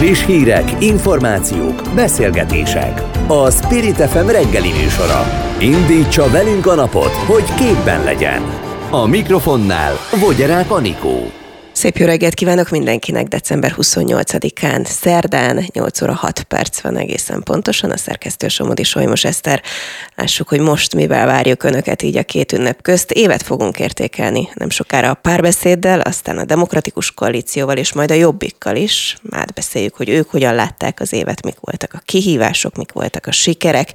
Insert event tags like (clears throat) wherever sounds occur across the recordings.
Friss hírek, információk, beszélgetések. A Spirit FM reggeli műsora. Indítsa velünk a napot, hogy képben legyen. A mikrofonnál Vogyerák Anikó. Szép jó reggelt kívánok mindenkinek december 28-án, szerdán, 8 óra 6 perc van egészen pontosan, a szerkesztő Somodi Solymos Eszter. Lássuk, hogy most mivel várjuk Önöket így a két ünnep közt. Évet fogunk értékelni, nem sokára a párbeszéddel, aztán a demokratikus koalícióval és majd a jobbikkal is. Átbeszéljük, hogy ők hogyan látták az évet, mik voltak a kihívások, mik voltak a sikerek,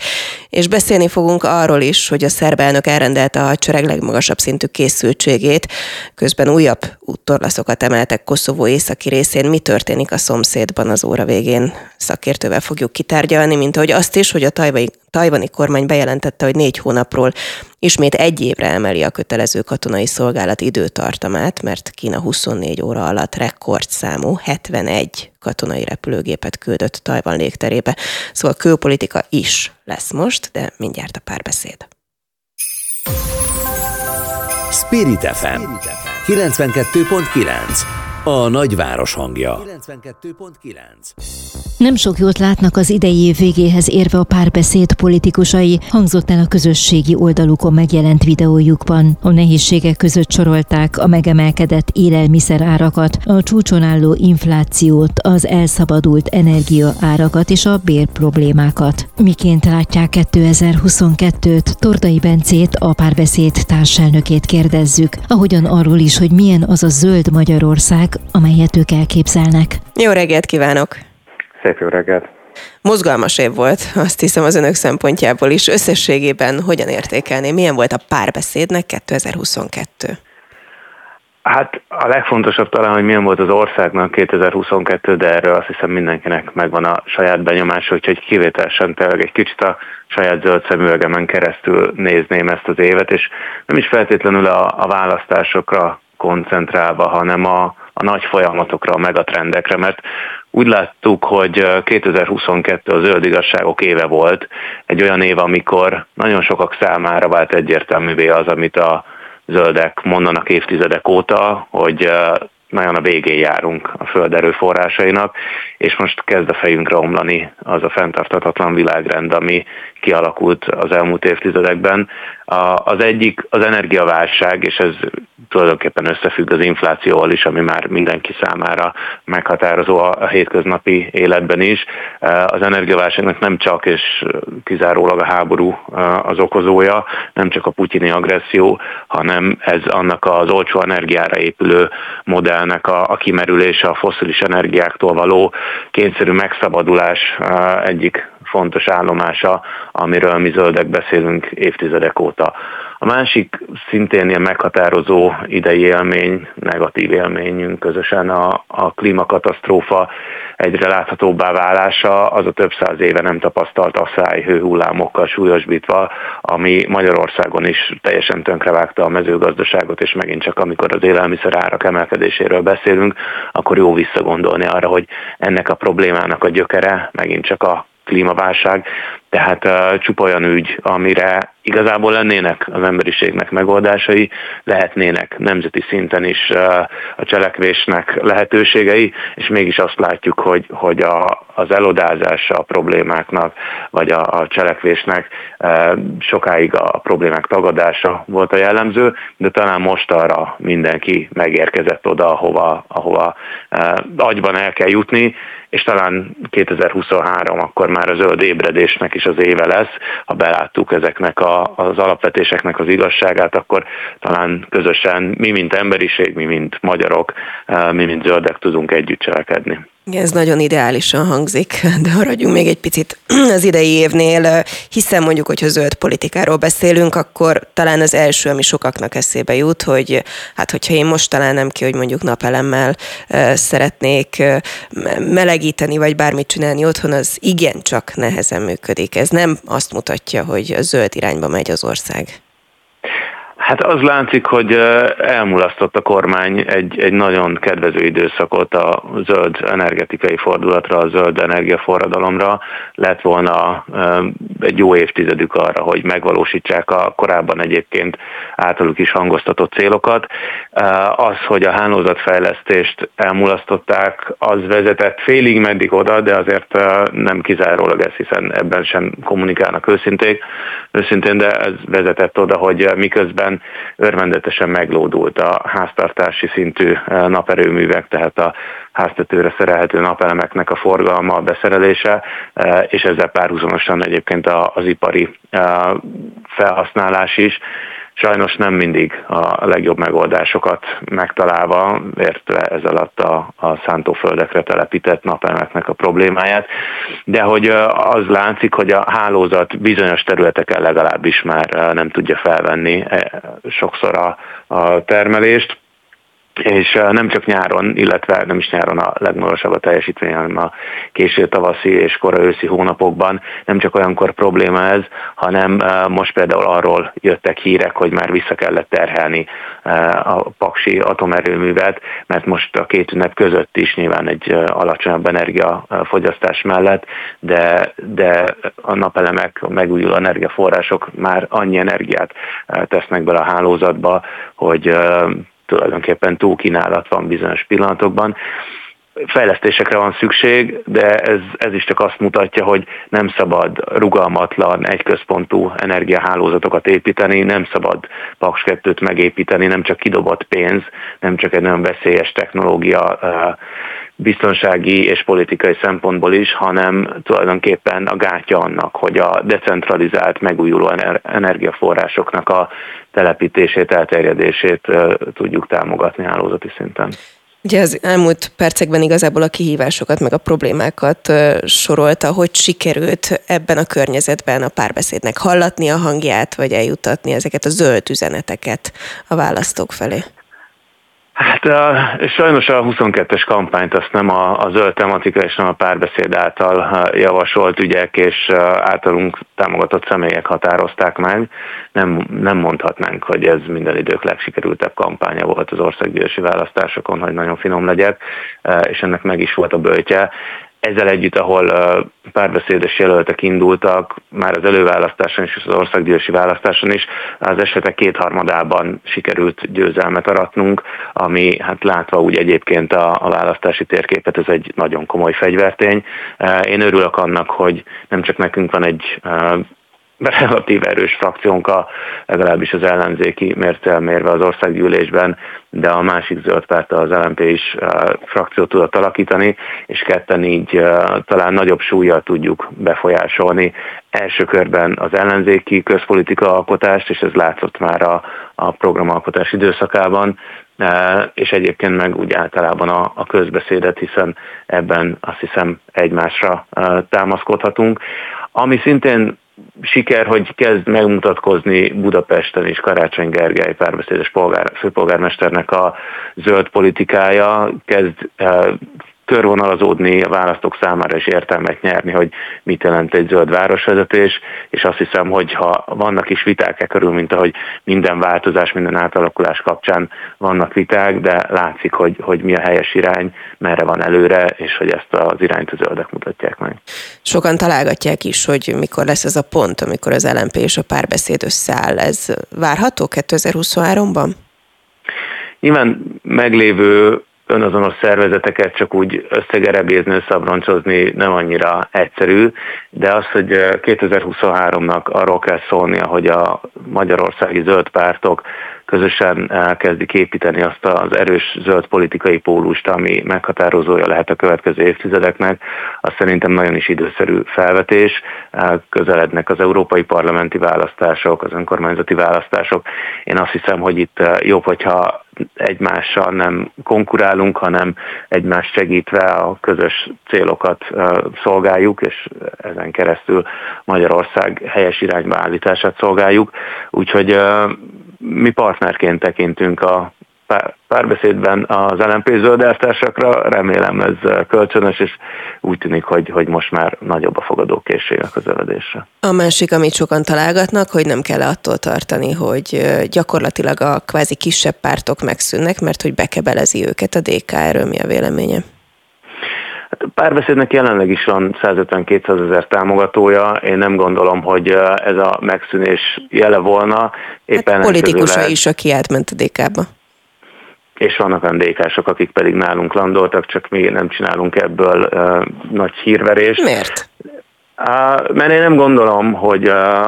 és beszélni fogunk arról is, hogy a szerb elnök elrendelte a hadsereg legmagasabb szintű készültségét, közben újabb úttorlaszokat hajókat emeltek Koszovó északi részén. Mi történik a szomszédban az óra végén? Szakértővel fogjuk kitárgyalni, mint ahogy azt is, hogy a tajvani, tajvani kormány bejelentette, hogy négy hónapról ismét egy évre emeli a kötelező katonai szolgálat időtartamát, mert Kína 24 óra alatt rekordszámú 71 katonai repülőgépet küldött Tajvan légterébe. Szóval külpolitika is lesz most, de mindjárt a párbeszéd. Spirit FM 92.9 a nagyváros hangja. 92.9 Nem sok jót látnak az idei év végéhez érve a párbeszéd politikusai, hangzott el a közösségi oldalukon megjelent videójukban. A nehézségek között sorolták a megemelkedett élelmiszer árakat, a csúcson álló inflációt, az elszabadult energia árakat és a bér problémákat. Miként látják 2022-t? Tordai Bencét, a párbeszéd társelnökét kérdezzük, ahogyan arról is, hogy milyen az a zöld Magyarország, amelyet ők elképzelnek. Jó reggelt kívánok! Szép jó reggelt! Mozgalmas év volt, azt hiszem az önök szempontjából is. Összességében hogyan értékelné? Milyen volt a párbeszédnek 2022? Hát a legfontosabb talán, hogy milyen volt az országnak 2022, de erről azt hiszem mindenkinek megvan a saját benyomása, úgyhogy kivételesen tényleg egy kicsit a saját zöld szemüvegemen keresztül nézném ezt az évet, és nem is feltétlenül a, a választásokra koncentrálva, hanem a, a nagy folyamatokra, a megatrendekre, mert úgy láttuk, hogy 2022 a zöld igazságok éve volt, egy olyan év, amikor nagyon sokak számára vált egyértelművé az, amit a zöldek mondanak évtizedek óta, hogy nagyon a végén járunk a föld erőforrásainak, és most kezd a fejünkre omlani az a fenntartatatlan világrend, ami kialakult az elmúlt évtizedekben. Az egyik az energiaválság, és ez tulajdonképpen összefügg az inflációval is, ami már mindenki számára meghatározó a hétköznapi életben is. Az energiaválságnak nem csak és kizárólag a háború az okozója, nem csak a putyini agresszió, hanem ez annak az olcsó energiára épülő modellnek a, a kimerülése, a foszilis energiáktól való kényszerű megszabadulás egyik fontos állomása, amiről mi zöldek beszélünk évtizedek óta. A másik szintén ilyen meghatározó idei élmény, negatív élményünk közösen a, a klímakatasztrófa egyre láthatóbbá válása, az a több száz éve nem tapasztalt asszály hőhullámokkal súlyosbítva, ami Magyarországon is teljesen tönkrevágta a mezőgazdaságot, és megint csak amikor az élelmiszer árak emelkedéséről beszélünk, akkor jó visszagondolni arra, hogy ennek a problémának a gyökere megint csak a klímaválság, tehát uh, csupa olyan ügy, amire igazából lennének az emberiségnek megoldásai, lehetnének nemzeti szinten is a cselekvésnek lehetőségei, és mégis azt látjuk, hogy, hogy a, az elodázása a problémáknak, vagy a, a cselekvésnek sokáig a problémák tagadása volt a jellemző, de talán most arra mindenki megérkezett oda, ahova, ahova agyban el kell jutni, és talán 2023 akkor már a zöld ébredésnek is az éve lesz. Ha beláttuk ezeknek a, az alapvetéseknek az igazságát, akkor talán közösen mi, mint emberiség, mi, mint magyarok, eh, mi, mint zöldek tudunk együtt cselekedni. Ez nagyon ideálisan hangzik, (laughs) de maradjunk még egy picit (clears throat) az idei évnél, hiszen mondjuk, hogyha zöld politikáról beszélünk, akkor talán az első, ami sokaknak eszébe jut, hogy hát hogyha én most találnám ki, hogy mondjuk napelemmel szeretnék melegíteni, vagy bármit csinálni otthon, az igencsak nehezen működik. Ez nem azt mutatja, hogy a zöld irányba megy az ország. Hát az látszik, hogy elmulasztott a kormány egy, egy nagyon kedvező időszakot a zöld energetikai fordulatra, a zöld energiaforradalomra. Lett volna egy jó évtizedük arra, hogy megvalósítsák a korábban egyébként általuk is hangoztatott célokat. Az, hogy a hálózatfejlesztést elmulasztották, az vezetett félig meddig oda, de azért nem kizárólag ez, hiszen ebben sem kommunikálnak őszintén, őszintén de ez vezetett oda, hogy miközben örvendetesen meglódult a háztartási szintű eh, naperőművek, tehát a háztetőre szerelhető napelemeknek a forgalma, a beszerelése, eh, és ezzel párhuzamosan egyébként az ipari eh, felhasználás is sajnos nem mindig a legjobb megoldásokat megtalálva, értve ez alatt a, a szántóföldekre telepített napelemeknek a problémáját, de hogy az látszik, hogy a hálózat bizonyos területeken legalábbis már nem tudja felvenni sokszor a, a termelést, és nem csak nyáron, illetve nem is nyáron a legmagasabb a teljesítmény, hanem a késő tavaszi és kora őszi hónapokban. Nem csak olyankor probléma ez, hanem most például arról jöttek hírek, hogy már vissza kellett terhelni a paksi atomerőművet, mert most a két ünnep között is nyilván egy alacsonyabb energiafogyasztás mellett, de, de a napelemek, a megújuló energiaforrások már annyi energiát tesznek bele a hálózatba, hogy tulajdonképpen túlkínálat van bizonyos pillanatokban. Fejlesztésekre van szükség, de ez, ez is csak azt mutatja, hogy nem szabad rugalmatlan, egyközpontú energiahálózatokat építeni, nem szabad Paks 2 megépíteni, nem csak kidobott pénz, nem csak egy nagyon veszélyes technológia biztonsági és politikai szempontból is, hanem tulajdonképpen a gátja annak, hogy a decentralizált, megújuló energiaforrásoknak a telepítését, elterjedését tudjuk támogatni hálózati szinten. Ugye az elmúlt percekben igazából a kihívásokat, meg a problémákat sorolta, hogy sikerült ebben a környezetben a párbeszédnek hallatni a hangját, vagy eljutatni ezeket a zöld üzeneteket a választók felé. Hát a, sajnos a 22-es kampányt azt nem a, a zöld tematika és nem a párbeszéd által javasolt ügyek és általunk támogatott személyek határozták meg. Nem, nem mondhatnánk, hogy ez minden idők legsikerültebb kampánya volt az országgyűlési választásokon, hogy nagyon finom legyek, és ennek meg is volt a böltje ezzel együtt, ahol párbeszédes jelöltek indultak, már az előválasztáson és az országgyűlési választáson is, az esetek kétharmadában sikerült győzelmet aratnunk, ami hát látva úgy egyébként a, a választási térképet, ez egy nagyon komoly fegyvertény. Én örülök annak, hogy nem csak nekünk van egy relatív erős frakciónk a, legalábbis az ellenzéki mértel mérve az országgyűlésben, de a másik zöld párt az LMP is uh, frakciót tudott alakítani, és ketten így uh, talán nagyobb súlyjal tudjuk befolyásolni első körben az ellenzéki közpolitika alkotást, és ez látszott már a, a programalkotás időszakában, uh, és egyébként meg úgy általában a, a közbeszédet, hiszen ebben azt hiszem egymásra támaszkodhatunk. Ami szintén siker, hogy kezd megmutatkozni Budapesten is Karácsony Gergely párbeszédes polgár, főpolgármesternek a zöld politikája, kezd eh, körvonalazódni a választók számára is értelmet nyerni, hogy mit jelent egy zöld városvezetés, és azt hiszem, hogy ha vannak is viták e körül, mint ahogy minden változás, minden átalakulás kapcsán vannak viták, de látszik, hogy, hogy mi a helyes irány, merre van előre, és hogy ezt az irányt a zöldek mutatják meg. Sokan találgatják is, hogy mikor lesz ez a pont, amikor az LMP és a párbeszéd összeáll. Ez várható 2023-ban? Nyilván meglévő önazonos szervezeteket csak úgy összegerebézni, összabroncsozni nem annyira egyszerű, de az, hogy 2023-nak arról kell szólnia, hogy a magyarországi zöld pártok közösen elkezdik építeni azt az erős zöld politikai pólust, ami meghatározója lehet a következő évtizedeknek, az szerintem nagyon is időszerű felvetés. Közelednek az európai parlamenti választások, az önkormányzati választások. Én azt hiszem, hogy itt jobb, hogyha egymással nem konkurálunk, hanem egymást segítve a közös célokat szolgáljuk, és ezen keresztül Magyarország helyes irányba állítását szolgáljuk. Úgyhogy mi partnerként tekintünk a párbeszédben az LNP zöldeltársakra, remélem ez kölcsönös, és úgy tűnik, hogy, hogy most már nagyobb a fogadókészség a közeledésre. A másik, amit sokan találgatnak, hogy nem kell attól tartani, hogy gyakorlatilag a kvázi kisebb pártok megszűnnek, mert hogy bekebelezi őket a DK, erről mi a véleménye? Hát a párbeszédnek jelenleg is van 150-200 ezer támogatója. Én nem gondolom, hogy ez a megszűnés jele volna. Éppen hát politikusa is, aki átment a DK-ba és vannak olyan DK-sok, akik pedig nálunk landoltak, csak mi nem csinálunk ebből uh, nagy hírverést. Miért? Mert én nem gondolom, hogy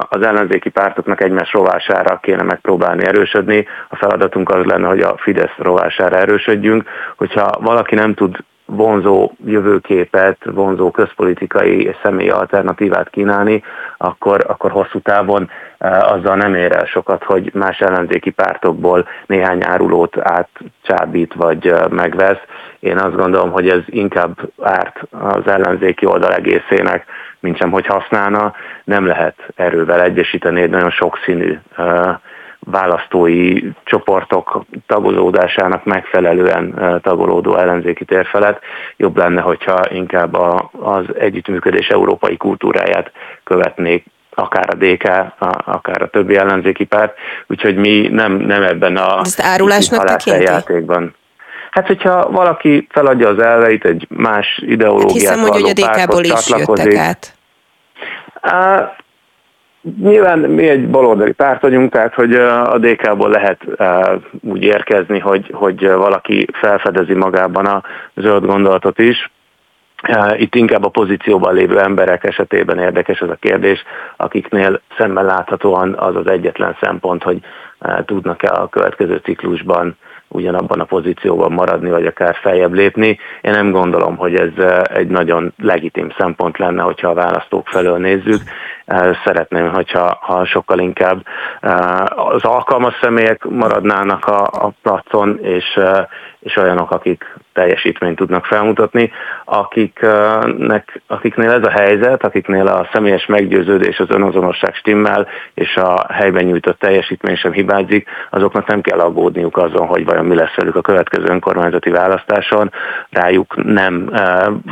az ellenzéki pártoknak egymás rovására kéne megpróbálni erősödni. A feladatunk az lenne, hogy a Fidesz rovására erősödjünk. Hogyha valaki nem tud vonzó jövőképet, vonzó közpolitikai és személyi alternatívát kínálni, akkor, akkor hosszú távon e, azzal nem ér el sokat, hogy más ellenzéki pártokból néhány árulót átcsábít vagy e, megvesz. Én azt gondolom, hogy ez inkább árt az ellenzéki oldal egészének, mint sem, hogy használna. Nem lehet erővel egyesíteni egy nagyon sokszínű e, választói csoportok tagolódásának megfelelően tagolódó ellenzéki tér felett. Jobb lenne, hogyha inkább a, az együttműködés európai kultúráját követnék akár a DK, akár a többi ellenzéki párt, úgyhogy mi nem, nem ebben a Ezt árulásnak játékban. Hát, hogyha valaki feladja az elveit egy más ideológiát hát hiszem, hogy, hogy a DK-ból is jöttek át. Nyilván mi egy baloldali párt vagyunk, tehát hogy a DK-ból lehet úgy érkezni, hogy, hogy valaki felfedezi magában a zöld gondolatot is. Itt inkább a pozícióban lévő emberek esetében érdekes ez a kérdés, akiknél szemmel láthatóan az az egyetlen szempont, hogy tudnak-e a következő ciklusban ugyanabban a pozícióban maradni, vagy akár feljebb lépni. Én nem gondolom, hogy ez egy nagyon legitim szempont lenne, hogyha a választók felől nézzük. Szeretném, hogyha ha sokkal inkább az alkalmas személyek maradnának a, a placon, és, és olyanok, akik teljesítményt tudnak felmutatni, akiknek, akiknél ez a helyzet, akiknél a személyes meggyőződés, az önazonosság stimmel, és a helyben nyújtott teljesítmény sem hibázik, azoknak nem kell aggódniuk azon, hogy vajon mi lesz velük a következő önkormányzati választáson. Rájuk nem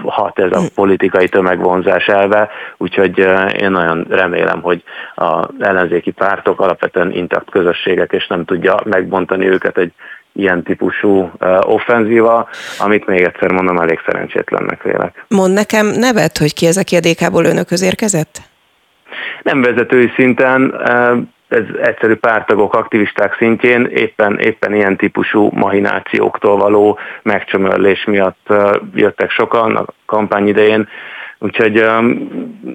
hat ez a politikai tömegvonzás elve, úgyhogy én nagyon remélem, hogy az ellenzéki pártok alapvetően intakt közösségek, és nem tudja megbontani őket egy ilyen típusú offenzíva, amit még egyszer mondom, elég szerencsétlennek vélek. Mond nekem nevet, hogy ki ez, aki a DK-ból önökhöz érkezett? Nem vezetői szinten, ez egyszerű pártagok, aktivisták szintjén éppen, éppen ilyen típusú mahinációktól való megcsömörlés miatt jöttek sokan a kampány idején. Úgyhogy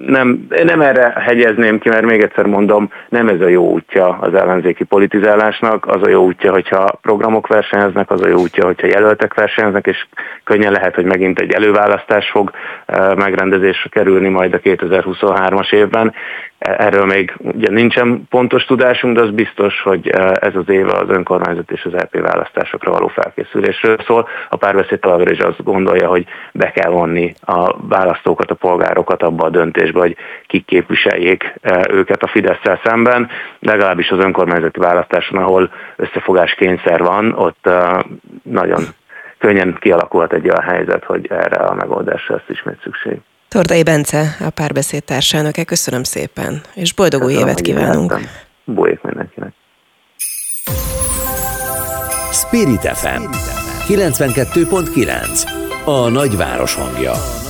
nem, nem erre hegyezném ki, mert még egyszer mondom, nem ez a jó útja az ellenzéki politizálásnak, az a jó útja, hogyha programok versenyeznek, az a jó útja, hogyha jelöltek versenyeznek, és könnyen lehet, hogy megint egy előválasztás fog megrendezésre kerülni majd a 2023-as évben, Erről még ugye nincsen pontos tudásunk, de az biztos, hogy eh, ez az éve az önkormányzat és az LP e választásokra való felkészülésről szól. A párbeszéd továbbra is azt gondolja, hogy be kell vonni a választókat, a polgárokat abba a döntésbe, hogy kik képviseljék eh, őket a fidesz szemben. Legalábbis az önkormányzati választáson, ahol összefogás kényszer van, ott eh, nagyon könnyen kialakult egy olyan helyzet, hogy erre a megoldásra lesz ismét szükség. Tordai Bence, a párbeszéd társelnöke, köszönöm szépen, és boldog új évet kívánunk. Bújék mindenkinek. Spirit FM 92.9 A nagyváros hangja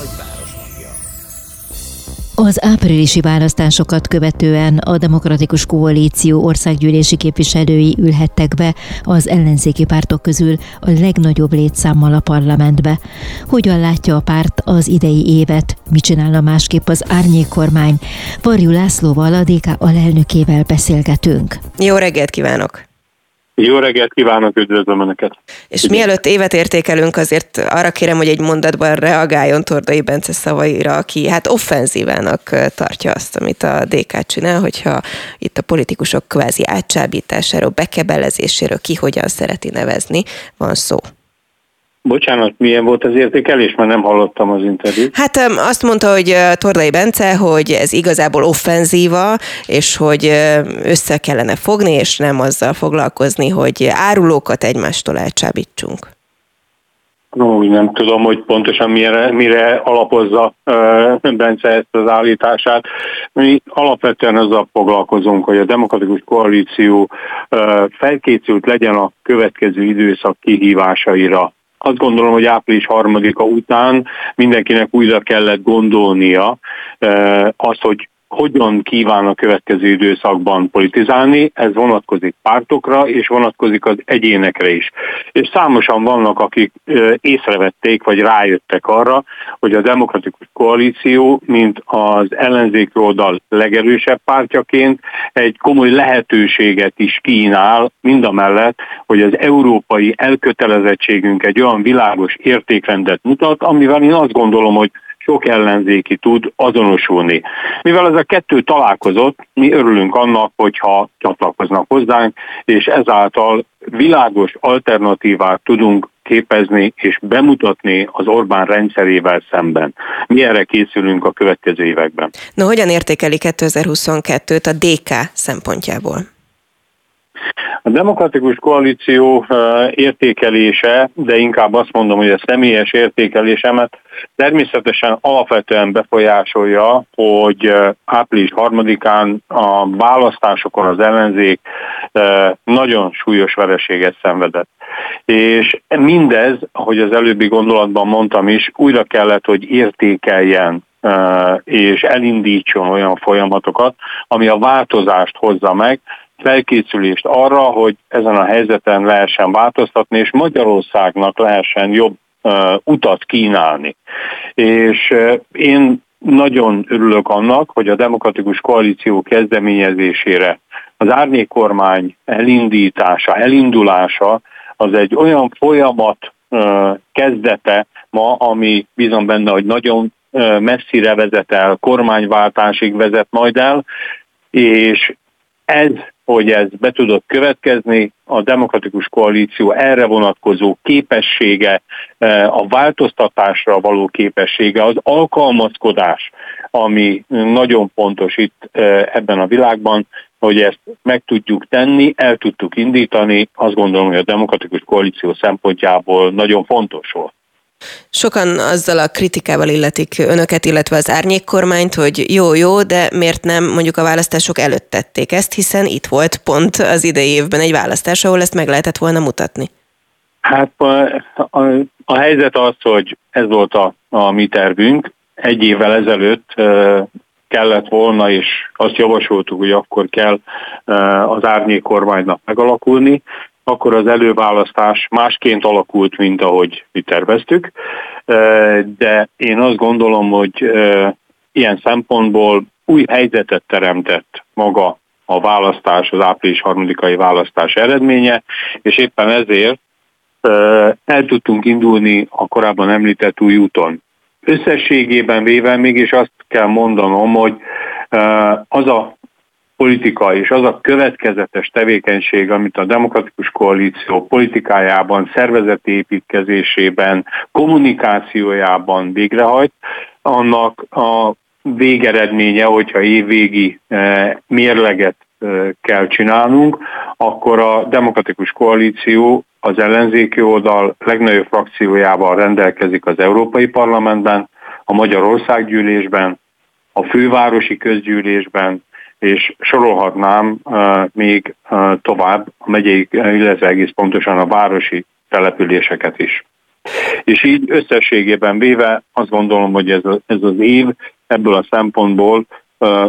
az áprilisi választásokat követően a Demokratikus Koalíció országgyűlési képviselői ülhettek be az ellenzéki pártok közül a legnagyobb létszámmal a parlamentbe. Hogyan látja a párt az idei évet, mit csinálna másképp az árnyékkormány? Varjú Lászlóval, a DK alelnökével beszélgetünk. Jó reggelt kívánok! Jó reggelt kívánok, üdvözlöm Önöket! És mielőtt évet értékelünk, azért arra kérem, hogy egy mondatban reagáljon Tordai Bence szavaira, aki hát offenzívának tartja azt, amit a DK csinál, hogyha itt a politikusok kvázi átcsábításáról, bekebelezéséről, ki hogyan szereti nevezni, van szó. Bocsánat, milyen volt az értékelés, mert nem hallottam az interjút. Hát azt mondta, hogy Tordai Bence, hogy ez igazából offenzíva, és hogy össze kellene fogni, és nem azzal foglalkozni, hogy árulókat egymástól elcsábítsunk. No, nem tudom, hogy pontosan mire, mire alapozza Bence ezt az állítását. Mi alapvetően azzal foglalkozunk, hogy a demokratikus koalíció felkészült legyen a következő időszak kihívásaira azt gondolom, hogy április harmadika után mindenkinek újra kellett gondolnia azt, hogy hogyan kíván a következő időszakban politizálni, ez vonatkozik pártokra, és vonatkozik az egyénekre is. És számosan vannak, akik észrevették, vagy rájöttek arra, hogy a demokratikus koalíció, mint az ellenzék oldal legerősebb pártjaként egy komoly lehetőséget is kínál, mind a mellett, hogy az európai elkötelezettségünk egy olyan világos értékrendet mutat, amivel én azt gondolom, hogy sok ellenzéki tud azonosulni. Mivel ez a kettő találkozott, mi örülünk annak, hogyha csatlakoznak hozzánk, és ezáltal világos alternatívát tudunk képezni és bemutatni az Orbán rendszerével szemben. Mi erre készülünk a következő években. No, hogyan értékeli 2022-t a DK szempontjából? A demokratikus koalíció értékelése, de inkább azt mondom, hogy a személyes értékelésemet természetesen alapvetően befolyásolja, hogy április harmadikán a választásokon az ellenzék nagyon súlyos vereséget szenvedett. És mindez, ahogy az előbbi gondolatban mondtam is, újra kellett, hogy értékeljen és elindítson olyan folyamatokat, ami a változást hozza meg, felkészülést arra, hogy ezen a helyzeten lehessen változtatni, és Magyarországnak lehessen jobb uh, utat kínálni. És uh, én nagyon örülök annak, hogy a demokratikus koalíció kezdeményezésére az árnyékkormány elindítása, elindulása az egy olyan folyamat uh, kezdete ma, ami bizony benne, hogy nagyon messzire vezet el, kormányváltásig vezet majd el, és ez hogy ez be tudott következni, a demokratikus koalíció erre vonatkozó képessége, eh, a változtatásra való képessége, az alkalmazkodás, ami nagyon fontos itt eh, ebben a világban, hogy ezt meg tudjuk tenni, el tudtuk indítani, azt gondolom, hogy a demokratikus koalíció szempontjából nagyon fontos volt. Sokan azzal a kritikával illetik önöket, illetve az árnyékkormányt, hogy jó-jó, de miért nem mondjuk a választások előtt tették ezt, hiszen itt volt pont az idei évben egy választás, ahol ezt meg lehetett volna mutatni. Hát a, a, a helyzet az, hogy ez volt a, a mi tervünk. Egy évvel ezelőtt kellett volna, és azt javasoltuk, hogy akkor kell az árnyék kormánynak megalakulni akkor az előválasztás másként alakult, mint ahogy mi terveztük, de én azt gondolom, hogy ilyen szempontból új helyzetet teremtett maga a választás, az április harmadikai választás eredménye, és éppen ezért el tudtunk indulni a korábban említett új úton. Összességében véve mégis azt kell mondanom, hogy az a politika és az a következetes tevékenység, amit a demokratikus koalíció politikájában, szervezeti építkezésében, kommunikációjában végrehajt, annak a végeredménye, hogyha évvégi eh, mérleget eh, kell csinálnunk, akkor a demokratikus koalíció az ellenzéki oldal legnagyobb frakciójával rendelkezik az Európai Parlamentben, a Magyarországgyűlésben, a fővárosi közgyűlésben, és sorolhatnám még tovább a megyei, illetve egész pontosan a városi településeket is. És így összességében véve azt gondolom, hogy ez, a, ez az év ebből a szempontból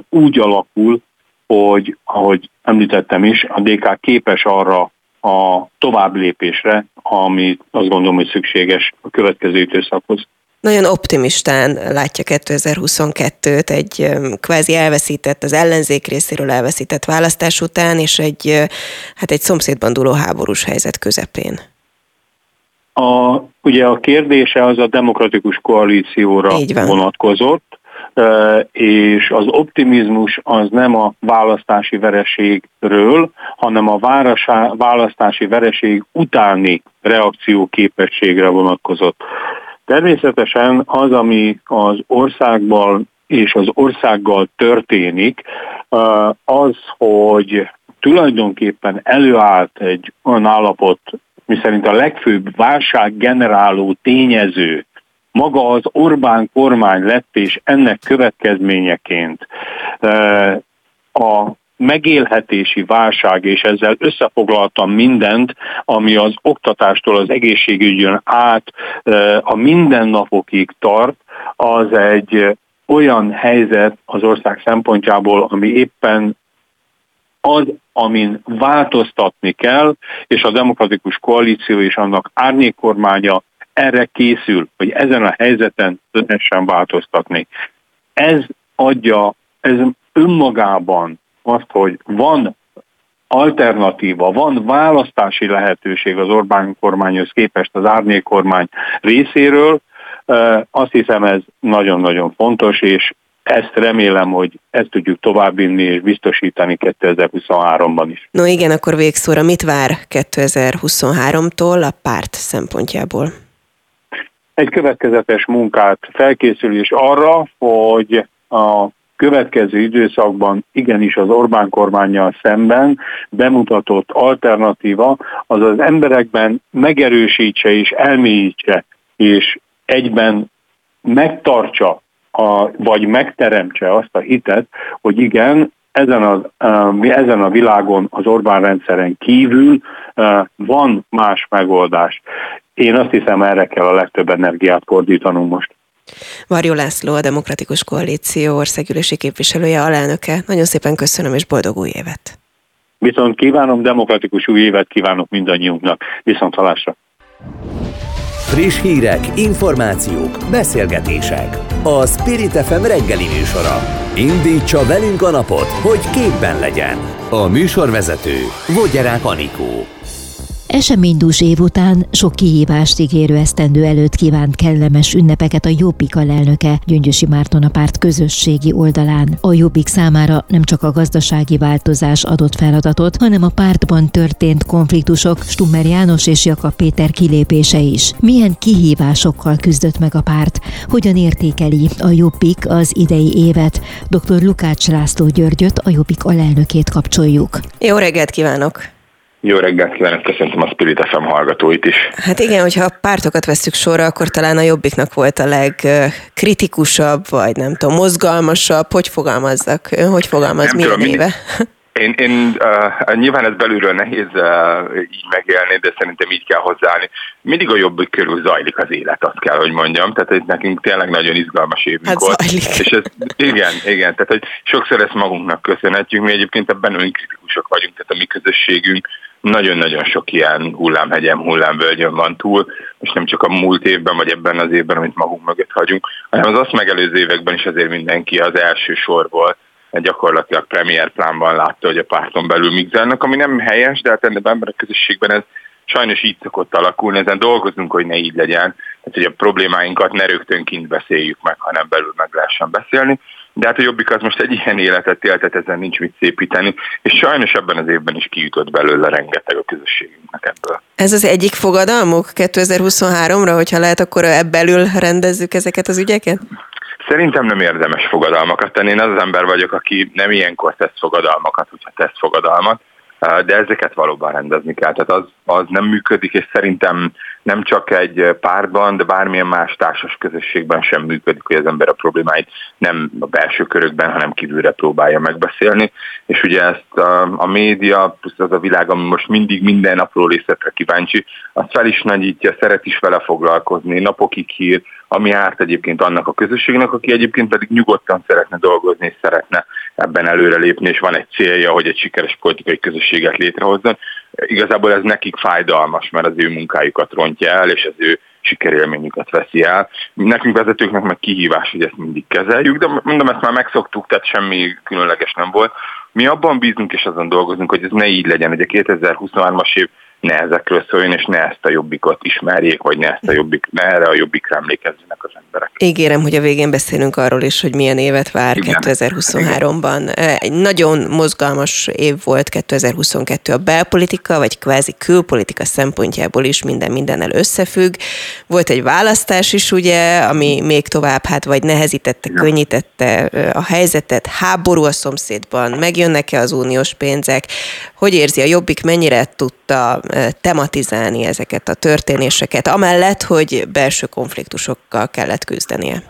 úgy alakul, hogy ahogy említettem is, a DK képes arra a tovább lépésre, ami azt gondolom, hogy szükséges a következő időszakhoz. Nagyon optimistán látja 2022-t, egy kvázi elveszített, az ellenzék részéről elveszített választás után, és egy, hát egy szomszédban dúló háborús helyzet közepén. A, ugye a kérdése az a demokratikus koalícióra vonatkozott. és az optimizmus az nem a választási vereségről, hanem a választási vereség utáni reakcióképességre vonatkozott. Természetesen az, ami az országban és az országgal történik, az, hogy tulajdonképpen előállt egy olyan állapot, miszerint a legfőbb válsággeneráló tényező maga az Orbán kormány lett, és ennek következményeként a megélhetési válság, és ezzel összefoglaltam mindent, ami az oktatástól az egészségügyön át a mindennapokig tart, az egy olyan helyzet az ország szempontjából, ami éppen az, amin változtatni kell, és a demokratikus koalíció és annak árnyékkormánya erre készül, hogy ezen a helyzeten lehessen változtatni. Ez adja, ez önmagában azt, hogy van alternatíva, van választási lehetőség az Orbán kormányhoz képest az árnyék kormány részéről, azt hiszem ez nagyon-nagyon fontos, és ezt remélem, hogy ezt tudjuk továbbvinni és biztosítani 2023-ban is. No igen, akkor végszóra mit vár 2023-tól a párt szempontjából? Egy következetes munkát, felkészülés arra, hogy a következő időszakban igenis az Orbán kormányjal szemben bemutatott alternatíva az az emberekben megerősítse és elmélyítse, és egyben megtartsa a, vagy megteremtse azt a hitet, hogy igen, ezen a, ezen a világon az Orbán rendszeren kívül van más megoldás. Én azt hiszem, erre kell a legtöbb energiát fordítanunk most. Varjó László, a Demokratikus Koalíció országgyűlési képviselője, alelnöke. Nagyon szépen köszönöm, és boldog új évet! Viszont kívánom, demokratikus új évet kívánok mindannyiunknak. Viszont halásra! Friss hírek, információk, beszélgetések. A Spirit FM reggeli műsora. Indítsa velünk a napot, hogy képben legyen. A műsorvezető Vogyerák Anikó. Eseménydús év után sok kihívást ígérő esztendő előtt kívánt kellemes ünnepeket a Jobbik alelnöke Gyöngyösi Márton a párt közösségi oldalán. A Jobbik számára nem csak a gazdasági változás adott feladatot, hanem a pártban történt konfliktusok, Stummer János és Jakab Péter kilépése is. Milyen kihívásokkal küzdött meg a párt? Hogyan értékeli a Jobbik az idei évet? Dr. Lukács László Györgyöt, a Jobbik alelnökét kapcsoljuk. Jó reggelt kívánok! Jó reggelt kívánok, köszöntöm a Spirit FM hallgatóit is. Hát igen, hogyha a pártokat veszük sorra, akkor talán a Jobbiknak volt a legkritikusabb, vagy nem tudom, mozgalmasabb, hogy fogalmazzak? Ön hogy fogalmaz, nem milyen tudom, éve? Én, én uh, nyilván ez belülről nehéz uh, így megélni, de szerintem így kell hozzáállni. Mindig a jobbik körül zajlik az élet, azt kell, hogy mondjam. Tehát hogy nekünk tényleg nagyon izgalmas évünk hát volt. Zajlik. És ez, igen, igen. Tehát hogy sokszor ezt magunknak köszönhetjük. Mi egyébként ebben önkritikusok vagyunk, tehát a mi közösségünk nagyon-nagyon sok ilyen hullámhegyem, hullámvölgyön van túl, és nem csak a múlt évben, vagy ebben az évben, amit magunk mögött hagyunk, hanem az azt megelőző években is azért mindenki az első sorból gyakorlatilag premier plánban látta, hogy a párton belül mik zárnak, ami nem helyes, de hát ebben a közösségben ez sajnos így szokott alakulni, ezen dolgozunk, hogy ne így legyen, tehát hogy a problémáinkat ne rögtön kint beszéljük meg, hanem belül meg lehessen beszélni. De hát a Jobbik az most egy ilyen életet élt, tehát ezen nincs mit szépíteni, és sajnos ebben az évben is kijutott belőle rengeteg a közösségünknek ebből. Ez az egyik fogadalmuk 2023-ra, hogyha lehet, akkor ebbelül rendezzük ezeket az ügyeket? Szerintem nem érdemes fogadalmakat tenni. Én az az ember vagyok, aki nem ilyenkor tesz fogadalmakat, hogyha tesz fogadalmat, de ezeket valóban rendezni kell. Tehát az, az nem működik, és szerintem nem csak egy párban, de bármilyen más társas közösségben sem működik, hogy az ember a problémáit nem a belső körökben, hanem kívülre próbálja megbeszélni. És ugye ezt a, a média, plusz az a világ, ami most mindig minden apró részletre kíváncsi, az fel is nagyítja, szeret is vele foglalkozni, napokig hír, ami árt egyébként annak a közösségnek, aki egyébként pedig nyugodtan szeretne dolgozni, és szeretne ebben előrelépni, és van egy célja, hogy egy sikeres politikai közösséget létrehozzon. Igazából ez nekik fájdalmas, mert az ő munkájukat rontja el, és az ő sikerélményüket veszi el. Nekünk vezetőknek meg kihívás, hogy ezt mindig kezeljük, de mondom, ezt már megszoktuk, tehát semmi különleges nem volt. Mi abban bízunk és azon dolgozunk, hogy ez ne így legyen, hogy a 2023-as év ne ezekről szóljon, és ne ezt a jobbikot ismerjék, vagy ne, ezt a jobbik, ne erre a jobbikra emlékezzenek az emberek. Ígérem, hogy a végén beszélünk arról is, hogy milyen évet vár 2023-ban. Egy nagyon mozgalmas év volt 2022 a belpolitika, vagy kvázi külpolitika szempontjából is minden mindennel összefügg. Volt egy választás is, ugye, ami még tovább, hát vagy nehezítette, ja. könnyítette a helyzetet, háború a szomszédban, megjönnek-e az uniós pénzek, hogy érzi a Jobbik, mennyire tudta tematizálni ezeket a történéseket, amellett, hogy belső konfliktusokkal kellett küzdenie?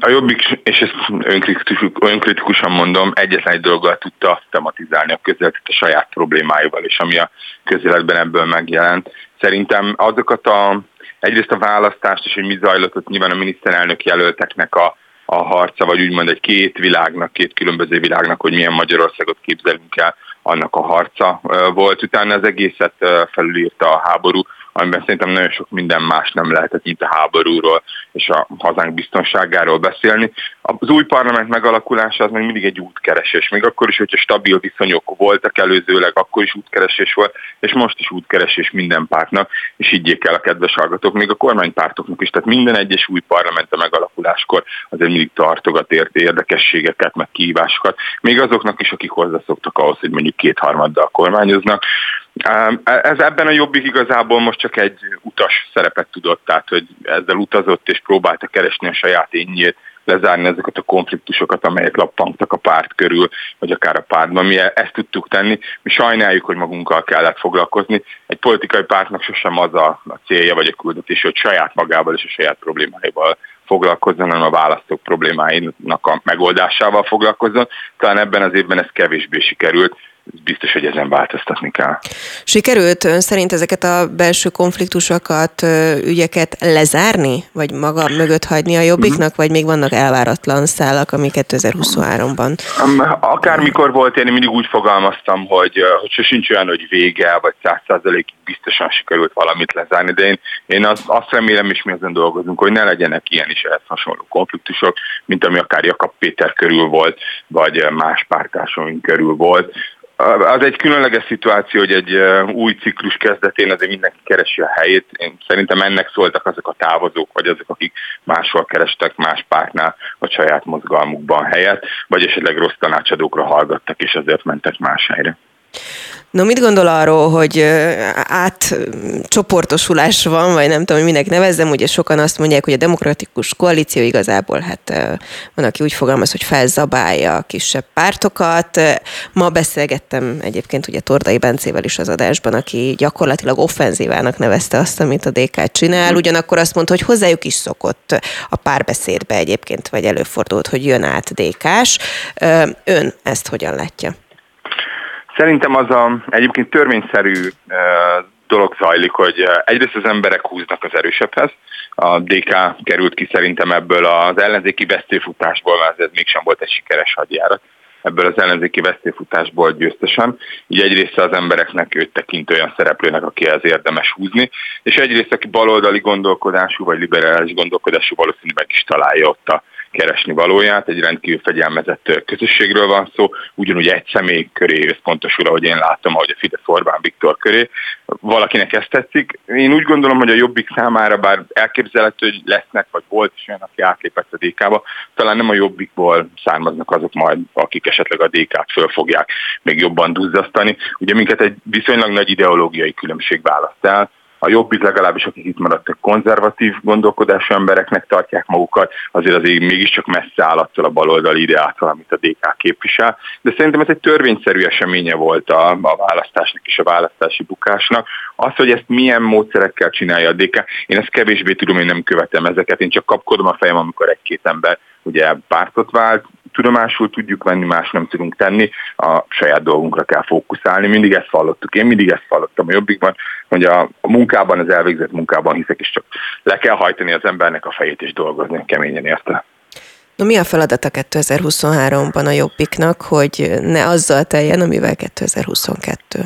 A Jobbik, és ezt önkritikus, önkritikusan mondom, egyetlen egy dologgal tudta tematizálni a közéletet a saját problémáival, és ami a közéletben ebből megjelent. Szerintem azokat a, egyrészt a választást és hogy mi zajlott, ott nyilván a miniszterelnök jelölteknek a, a harca, vagy úgymond egy két világnak, két különböző világnak, hogy milyen Magyarországot képzelünk el, annak a harca volt. Utána az egészet felülírta a háború, amiben szerintem nagyon sok minden más nem lehetett, mint a háborúról és a hazánk biztonságáról beszélni. Az új parlament megalakulása az még mindig egy útkeresés, még akkor is, hogyha stabil viszonyok voltak előzőleg, akkor is útkeresés volt, és most is útkeresés minden pártnak, és higgyék el a kedves hallgatók, még a kormánypártoknak is, tehát minden egyes új parlament a megalakuláskor azért mindig tartogat ért érdekességeket, meg kihívásokat, még azoknak is, akik hozzászoktak ahhoz, hogy mondjuk kétharmaddal kormányoznak. Ez ebben a jobbik igazából most csak egy utas szerepet tudott, tehát hogy ezzel utazott és próbálta keresni a saját énjét, lezárni ezeket a konfliktusokat, amelyek lappangtak a párt körül, vagy akár a pártban. Mi ezt tudtuk tenni. Mi sajnáljuk, hogy magunkkal kellett foglalkozni. Egy politikai pártnak sosem az a, a célja vagy a küldetés, hogy saját magával és a saját problémáival foglalkozzon, hanem a választók problémáinak a megoldásával foglalkozzon. Talán ebben az évben ez kevésbé sikerült, biztos, hogy ezen változtatni kell. Sikerült ön szerint ezeket a belső konfliktusokat, ügyeket lezárni, vagy maga mögött hagyni a jobbiknak, mm-hmm. vagy még vannak elváratlan szálak, ami 2023-ban? Akármikor volt, én mindig úgy fogalmaztam, hogy, hogy sosincs olyan, hogy vége, vagy száz százalékig biztosan sikerült valamit lezárni, de én, én azt, azt remélem, és mi ezen dolgozunk, hogy ne legyenek ilyen is ehhez hasonló konfliktusok, mint ami akár Jakab Péter körül volt, vagy más pártársaink körül volt az egy különleges szituáció, hogy egy új ciklus kezdetén azért mindenki keresi a helyét. Én szerintem ennek szóltak azok a távozók, vagy azok, akik máshol kerestek más pártnál, vagy saját mozgalmukban helyet, vagy esetleg rossz tanácsadókra hallgattak, és azért mentek más helyre. No, mit gondol arról, hogy átcsoportosulás van, vagy nem tudom, hogy minek nevezzem, ugye sokan azt mondják, hogy a demokratikus koalíció igazából, hát van, aki úgy fogalmaz, hogy felzabálja a kisebb pártokat. Ma beszélgettem egyébként ugye Tordai Bencével is az adásban, aki gyakorlatilag offenzívának nevezte azt, amit a DK csinál, ugyanakkor azt mondta, hogy hozzájuk is szokott a párbeszédbe egyébként, vagy előfordult, hogy jön át DK-s. Ön ezt hogyan látja? Szerintem az a egyébként törvényszerű dolog zajlik, hogy egyrészt az emberek húznak az erősebbhez. A DK került ki szerintem ebből az ellenzéki vesztéfutásból, mert ez mégsem volt egy sikeres hadjárat ebből az ellenzéki vesztéfutásból győztesen. Így egyrészt az embereknek őt tekint olyan szereplőnek, aki az érdemes húzni, és egyrészt aki baloldali gondolkodású vagy liberális gondolkodású valószínűleg is találja ott a keresni valóját, egy rendkívül fegyelmezett közösségről van szó, ugyanúgy egy személy köré összpontosul, ahogy én látom, ahogy a Fidesz Orbán Viktor köré. Valakinek ezt tetszik. Én úgy gondolom, hogy a Jobbik számára, bár elképzelhető, hogy lesznek, vagy volt is olyan, aki átlépett a DK-ba, talán nem a Jobbikból származnak azok majd, akik esetleg a DK-t föl fogják még jobban duzzasztani. Ugye minket egy viszonylag nagy ideológiai különbség választ el, a jobbik legalábbis, akik itt maradtak konzervatív gondolkodású embereknek tartják magukat, azért azért mégiscsak messze áll attól a baloldali ideától, amit a DK képvisel. De szerintem ez egy törvényszerű eseménye volt a, a választásnak és a választási bukásnak. Az, hogy ezt milyen módszerekkel csinálja a DK, én ezt kevésbé tudom, én nem követem ezeket, én csak kapkodom a fejem, amikor egy-két ember ugye pártot vált, tudomásul tudjuk venni, más nem tudunk tenni, a saját dolgunkra kell fókuszálni. Mindig ezt hallottuk. Én mindig ezt hallottam a jobbikban, hogy a, a munkában, az elvégzett munkában hiszek, és csak le kell hajtani az embernek a fejét és dolgozni keményen érte. Na mi a feladata 2023-ban a Jobbiknak, hogy ne azzal teljen, amivel 2022?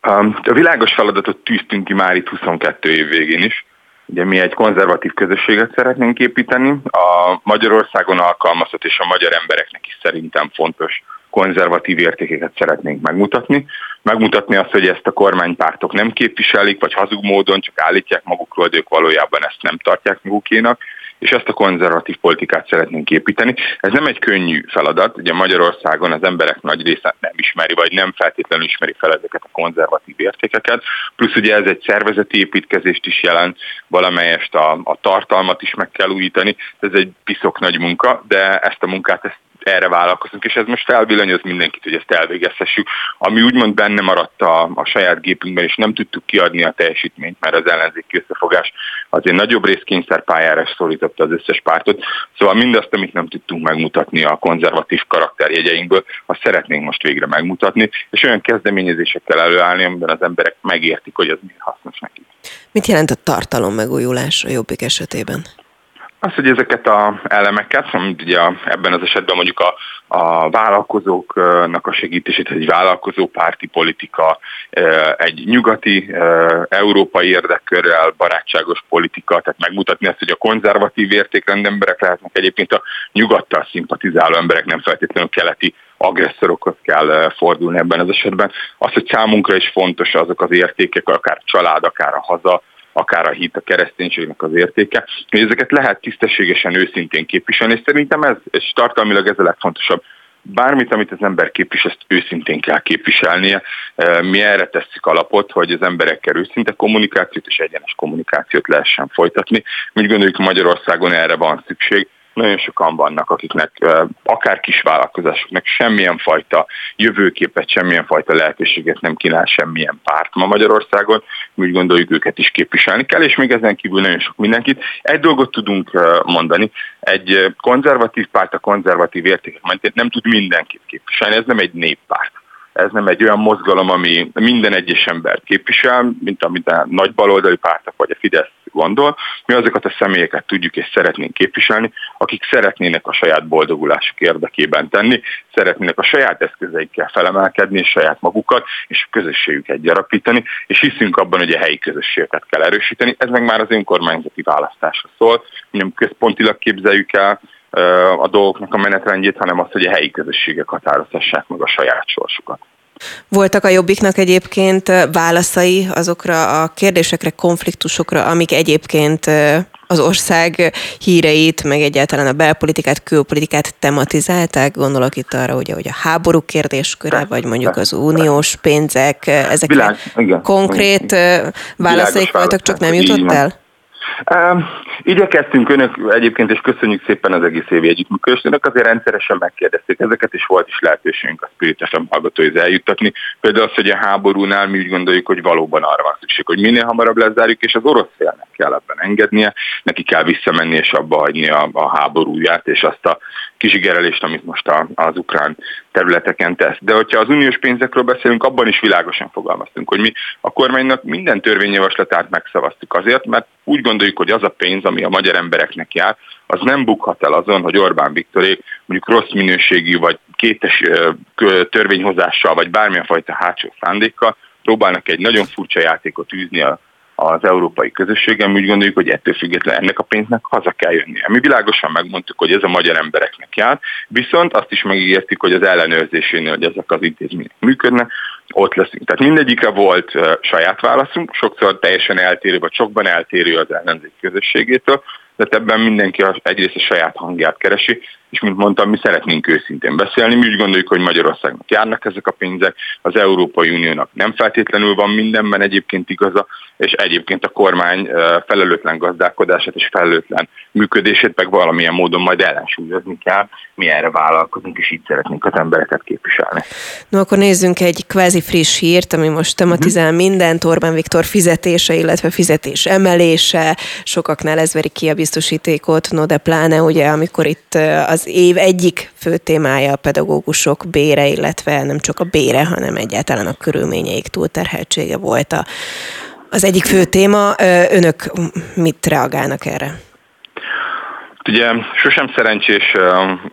A világos feladatot tűztünk ki már itt 22 év végén is, Ugye mi egy konzervatív közösséget szeretnénk építeni. A Magyarországon alkalmazott és a magyar embereknek is szerintem fontos konzervatív értékeket szeretnénk megmutatni. Megmutatni azt, hogy ezt a kormánypártok nem képviselik, vagy hazug módon csak állítják magukról, de ők valójában ezt nem tartják magukénak és ezt a konzervatív politikát szeretnénk építeni. Ez nem egy könnyű feladat, ugye Magyarországon az emberek nagy része nem ismeri, vagy nem feltétlenül ismeri fel ezeket a konzervatív értékeket, plusz ugye ez egy szervezeti építkezést is jelent, valamelyest a, a tartalmat is meg kell újítani, ez egy piszok nagy munka, de ezt a munkát ezt erre vállalkozunk, és ez most felvillanyoz mindenkit, hogy ezt elvégezhessük. Ami úgymond benne maradt a, a saját gépünkben, és nem tudtuk kiadni a teljesítményt, mert az ellenzéki összefogás azért nagyobb rész kényszerpályára szólította az összes pártot. Szóval mindazt, amit nem tudtunk megmutatni a konzervatív karakterjegyeinkből, azt szeretnénk most végre megmutatni, és olyan kezdeményezésekkel előállni, amiben az emberek megértik, hogy az mi hasznos nekik. Mit jelent a tartalom megújulás a jobbik esetében? Az, hogy ezeket a elemeket, amit ugye ebben az esetben mondjuk a, a vállalkozóknak a segítését, egy vállalkozópárti politika, egy nyugati, európai érdekkörrel barátságos politika, tehát megmutatni azt, hogy a konzervatív értékrend emberek lehetnek egyébként a nyugattal szimpatizáló emberek, nem feltétlenül keleti agresszorokhoz kell fordulni ebben az esetben. Az, hogy számunkra is fontos azok az értékek, akár a család, akár a haza, akár a hit, a kereszténységnek az értéke, hogy ezeket lehet tisztességesen, őszintén képviselni, és szerintem ez, és tartalmilag ez a legfontosabb. Bármit, amit az ember képvisel, ezt őszintén kell képviselnie. Mi erre tesszük alapot, hogy az emberekkel őszinte kommunikációt és egyenes kommunikációt lehessen folytatni. Mi úgy gondoljuk, Magyarországon erre van szükség nagyon sokan vannak, akiknek akár kis vállalkozásoknak semmilyen fajta jövőképet, semmilyen fajta lehetőséget nem kínál semmilyen párt ma Magyarországon. Úgy gondoljuk, őket is képviselni kell, és még ezen kívül nagyon sok mindenkit. Egy dolgot tudunk mondani, egy konzervatív párt a konzervatív értékek mentén nem tud mindenkit képviselni, ez nem egy néppárt ez nem egy olyan mozgalom, ami minden egyes embert képvisel, mint amit a nagy baloldali pártok vagy a Fidesz gondol. Mi azokat a személyeket tudjuk és szeretnénk képviselni, akik szeretnének a saját boldogulásuk érdekében tenni, szeretnének a saját eszközeikkel felemelkedni, és saját magukat, és a közösségüket gyarapítani, és hiszünk abban, hogy a helyi közösségeket kell erősíteni. Ez meg már az önkormányzati választásra szól, nem központilag képzeljük el, a dolgoknak a menetrendjét, hanem azt, hogy a helyi közösségek határozhassák meg a saját sorsukat. Voltak a Jobbiknak egyébként válaszai azokra a kérdésekre, konfliktusokra, amik egyébként az ország híreit, meg egyáltalán a belpolitikát, külpolitikát tematizálták? Gondolok itt arra, ugye, hogy a háború kérdésköre, vagy mondjuk az uniós pénzek, ezek Világ, igen, konkrét igen. válaszaik voltak, csak nem jutott el? Igyekeztünk önök egyébként, és köszönjük szépen az egész évi együttműködést. Önök azért rendszeresen megkérdezték ezeket, és volt is lehetőségünk a Spirit FM hallgatóiz eljuttatni. Például az, hogy a háborúnál mi úgy gondoljuk, hogy valóban arra van szükség, hogy minél hamarabb lezárjuk, és az orosz félnek kell ebben engednie, neki kell visszamenni és abba hagyni a, a háborúját, és azt a kizsigerelést, amit most a, az ukrán területeken tesz. De hogyha az uniós pénzekről beszélünk, abban is világosan fogalmaztunk, hogy mi a kormánynak minden törvényjavaslatát megszavaztuk azért, mert úgy gondoljuk, hogy az a pénz, ami a magyar embereknek jár, az nem bukhat el azon, hogy Orbán Viktorék mondjuk rossz minőségű vagy kétes törvényhozással, vagy bármilyen fajta hátsó szándékkal próbálnak egy nagyon furcsa játékot űzni a az európai közösségem, úgy gondoljuk, hogy ettől függetlenül ennek a pénznek haza kell jönnie. Mi világosan megmondtuk, hogy ez a magyar embereknek jár, viszont azt is megígértük, hogy az ellenőrzésénél, hogy ezek az intézmények működnek, ott leszünk. Tehát mindegyikre volt uh, saját válaszunk, sokszor teljesen eltérő, vagy sokban eltérő az ellenzék közösségétől, de ebben mindenki egyrészt a saját hangját keresi, és mint mondtam, mi szeretnénk őszintén beszélni. Mi úgy gondoljuk, hogy Magyarországnak járnak ezek a pénzek, az Európai Uniónak nem feltétlenül van mindenben egyébként igaza, és egyébként a kormány felelőtlen gazdálkodását és felelőtlen működését meg valamilyen módon majd ellensúlyozni kell. Mi erre vállalkozunk, és így szeretnénk az embereket képviselni. No, akkor nézzünk egy kvázi friss hírt, ami most tematizál uh-huh. mindent, Orbán Viktor fizetése, illetve fizetés emelése, sokaknál ez veri ki a biztosítékot, no de pláne ugye, amikor itt az év egyik fő témája a pedagógusok bére, illetve nem csak a bére, hanem egyáltalán a körülményeik túlterheltsége volt a, az egyik fő téma. Önök mit reagálnak erre? Ugye sosem szerencsés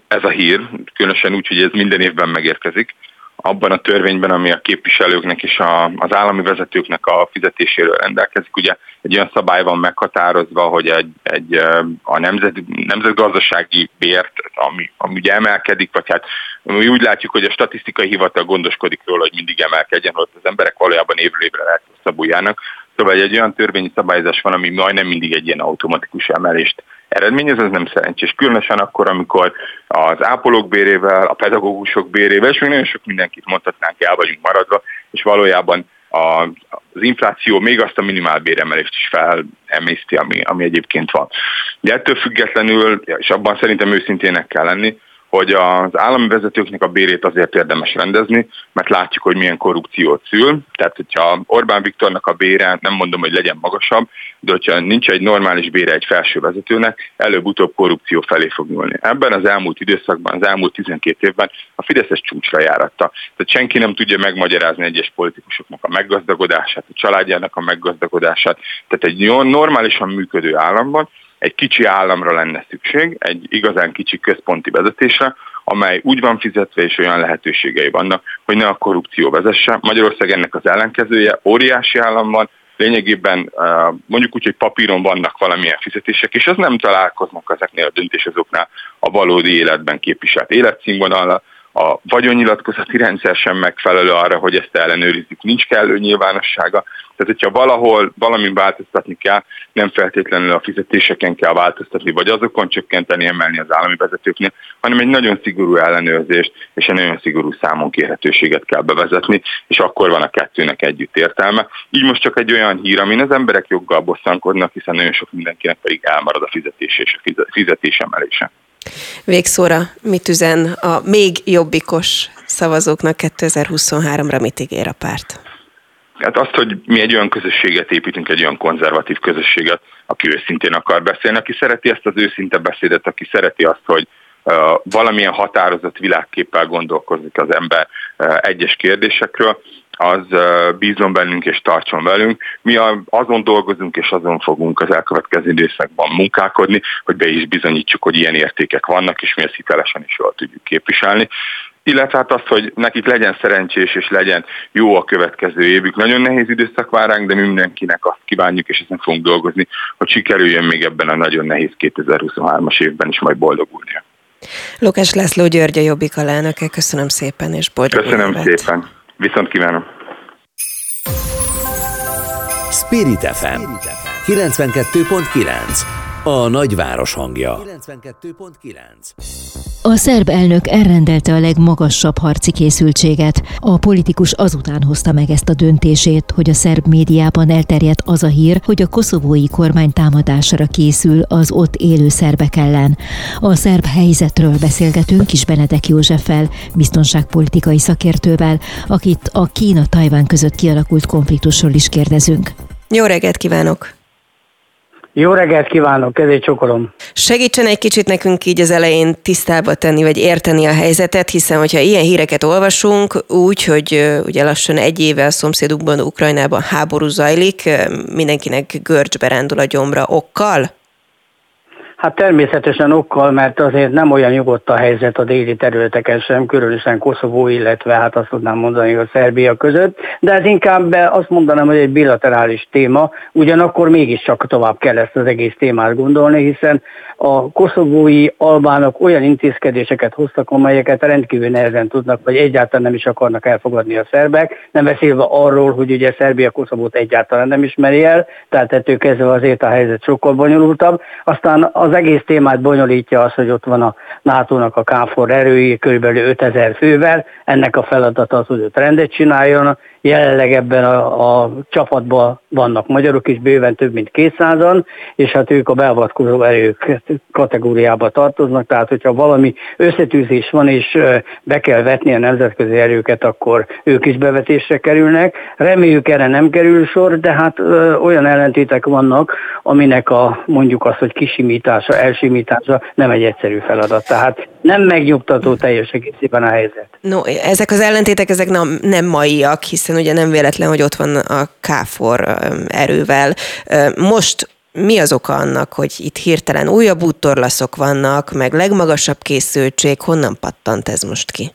ez a hír, különösen úgy, hogy ez minden évben megérkezik. Abban a törvényben, ami a képviselőknek és a, az állami vezetőknek a fizetéséről rendelkezik. Ugye egy olyan szabály van meghatározva, hogy egy, egy a nemzet, nemzetgazdasági bért, ami, ami ugye emelkedik, vagy hát mi úgy látjuk, hogy a statisztikai hivatal gondoskodik róla, hogy mindig emelkedjen, hogy az emberek valójában évről évre lehet szabuljárnak. Szóval egy olyan törvényi szabályzás van, ami majdnem mindig egy ilyen automatikus emelést eredményez, ez nem szerencsés. Különösen akkor, amikor az ápolók bérével, a pedagógusok bérével, és még nagyon sok mindenkit mondhatnánk, el vagyunk maradva, és valójában az infláció még azt a minimálbéremelést is felemészti, ami, ami egyébként van. De ettől függetlenül, és abban szerintem őszintének kell lenni, hogy az állami vezetőknek a bérét azért érdemes rendezni, mert látjuk, hogy milyen korrupciót szül. Tehát, hogyha Orbán Viktornak a bére, nem mondom, hogy legyen magasabb, de hogyha nincs egy normális bére egy felső vezetőnek, előbb-utóbb korrupció felé fog nyúlni. Ebben az elmúlt időszakban, az elmúlt 12 évben a Fideszes csúcsra járatta. Tehát senki nem tudja megmagyarázni egyes politikusoknak a meggazdagodását, a családjának a meggazdagodását. Tehát egy normálisan működő államban egy kicsi államra lenne szükség, egy igazán kicsi központi vezetésre, amely úgy van fizetve és olyan lehetőségei vannak, hogy ne a korrupció vezesse. Magyarország ennek az ellenkezője, óriási állam van, lényegében mondjuk úgy, hogy papíron vannak valamilyen fizetések, és az nem találkoznak ezeknél a döntéshozóknál a valódi életben képviselt életszínvonalra, a vagyonnyilatkozati rendszer sem megfelelő arra, hogy ezt ellenőrizzük, nincs kellő nyilvánossága. Tehát, hogyha valahol valami változtatni kell, nem feltétlenül a fizetéseken kell változtatni, vagy azokon csökkenteni, emelni az állami vezetőknél, hanem egy nagyon szigorú ellenőrzést és egy nagyon szigorú számon kérhetőséget kell bevezetni, és akkor van a kettőnek együtt értelme. Így most csak egy olyan hír, amin az emberek joggal bosszankodnak, hiszen nagyon sok mindenkinek pedig elmarad a fizetés és a fizetés emelése. Végszóra mit üzen a még jobbikos szavazóknak 2023-ra mit ígér a párt? Hát azt, hogy mi egy olyan közösséget építünk, egy olyan konzervatív közösséget, aki őszintén akar beszélni, aki szereti ezt az őszinte beszédet, aki szereti azt, hogy valamilyen határozott világképpel gondolkozik az ember egyes kérdésekről, az bízom bennünk és tartson velünk. Mi azon dolgozunk és azon fogunk az elkövetkező időszakban munkálkodni, hogy be is bizonyítsuk, hogy ilyen értékek vannak, és mi ezt hitelesen is jól tudjuk képviselni illetve hát az, hogy nekik legyen szerencsés és legyen jó a következő évük. Nagyon nehéz időszak vár ránk, de mi mindenkinek azt kívánjuk, és ezen fogunk dolgozni, hogy sikerüljön még ebben a nagyon nehéz 2023-as évben is majd boldogulnia. Lukás László György a Jobbik alelnöke, köszönöm szépen, és boldog Köszönöm évet. szépen. Viszont kívánom. Spirit FM 92.9 a nagyváros hangja. 92.9 a szerb elnök elrendelte a legmagasabb harci készültséget. A politikus azután hozta meg ezt a döntését, hogy a szerb médiában elterjedt az a hír, hogy a koszovói kormány támadásra készül az ott élő szerbek ellen. A szerb helyzetről beszélgetünk Kis Benedek Józseffel, biztonságpolitikai szakértővel, akit a Kína-Tajván között kialakult konfliktusról is kérdezünk. Jó reggelt kívánok! Jó reggelt kívánok, kezét csokolom. Segítsen egy kicsit nekünk így az elején tisztába tenni, vagy érteni a helyzetet, hiszen hogyha ilyen híreket olvasunk, úgy, hogy ugye lassan egy éve a szomszédukban, Ukrajnában háború zajlik, mindenkinek görcsbe rándul a gyomra okkal? Hát természetesen okkal, mert azért nem olyan nyugodt a helyzet a déli területeken sem, különösen Koszovó, illetve hát azt tudnám mondani, hogy Szerbia között, de ez inkább azt mondanám, hogy egy bilaterális téma, ugyanakkor mégiscsak tovább kell ezt az egész témát gondolni, hiszen a koszovói albánok olyan intézkedéseket hoztak, amelyeket rendkívül nehezen tudnak, vagy egyáltalán nem is akarnak elfogadni a szerbek, nem beszélve arról, hogy ugye Szerbia Koszovót egyáltalán nem ismeri el, tehát ettől kezdve azért a helyzet sokkal bonyolultabb. Aztán az egész témát bonyolítja az, hogy ott van a NATO-nak a KFOR erői kb. 5000 fővel, ennek a feladata az, hogy ott rendet csináljon, Jelenleg ebben a, a csapatban vannak magyarok is, bőven több mint 200-an, és hát ők a beavatkozó erők kategóriába tartoznak, tehát hogyha valami összetűzés van, és be kell vetni a nemzetközi erőket, akkor ők is bevetésre kerülnek. Reméljük erre nem kerül sor, de hát ö, olyan ellentétek vannak, aminek a mondjuk az, hogy kisimítása, elsimítása nem egy egyszerű feladat. Tehát nem megnyugtató teljes egészében a helyzet. No, ezek az ellentétek, ezek nem, nem maiak, hiszen ugye nem véletlen, hogy ott van a KFOR erővel. Most mi az oka annak, hogy itt hirtelen újabb úttorlaszok vannak, meg legmagasabb készültség, honnan pattant ez most ki?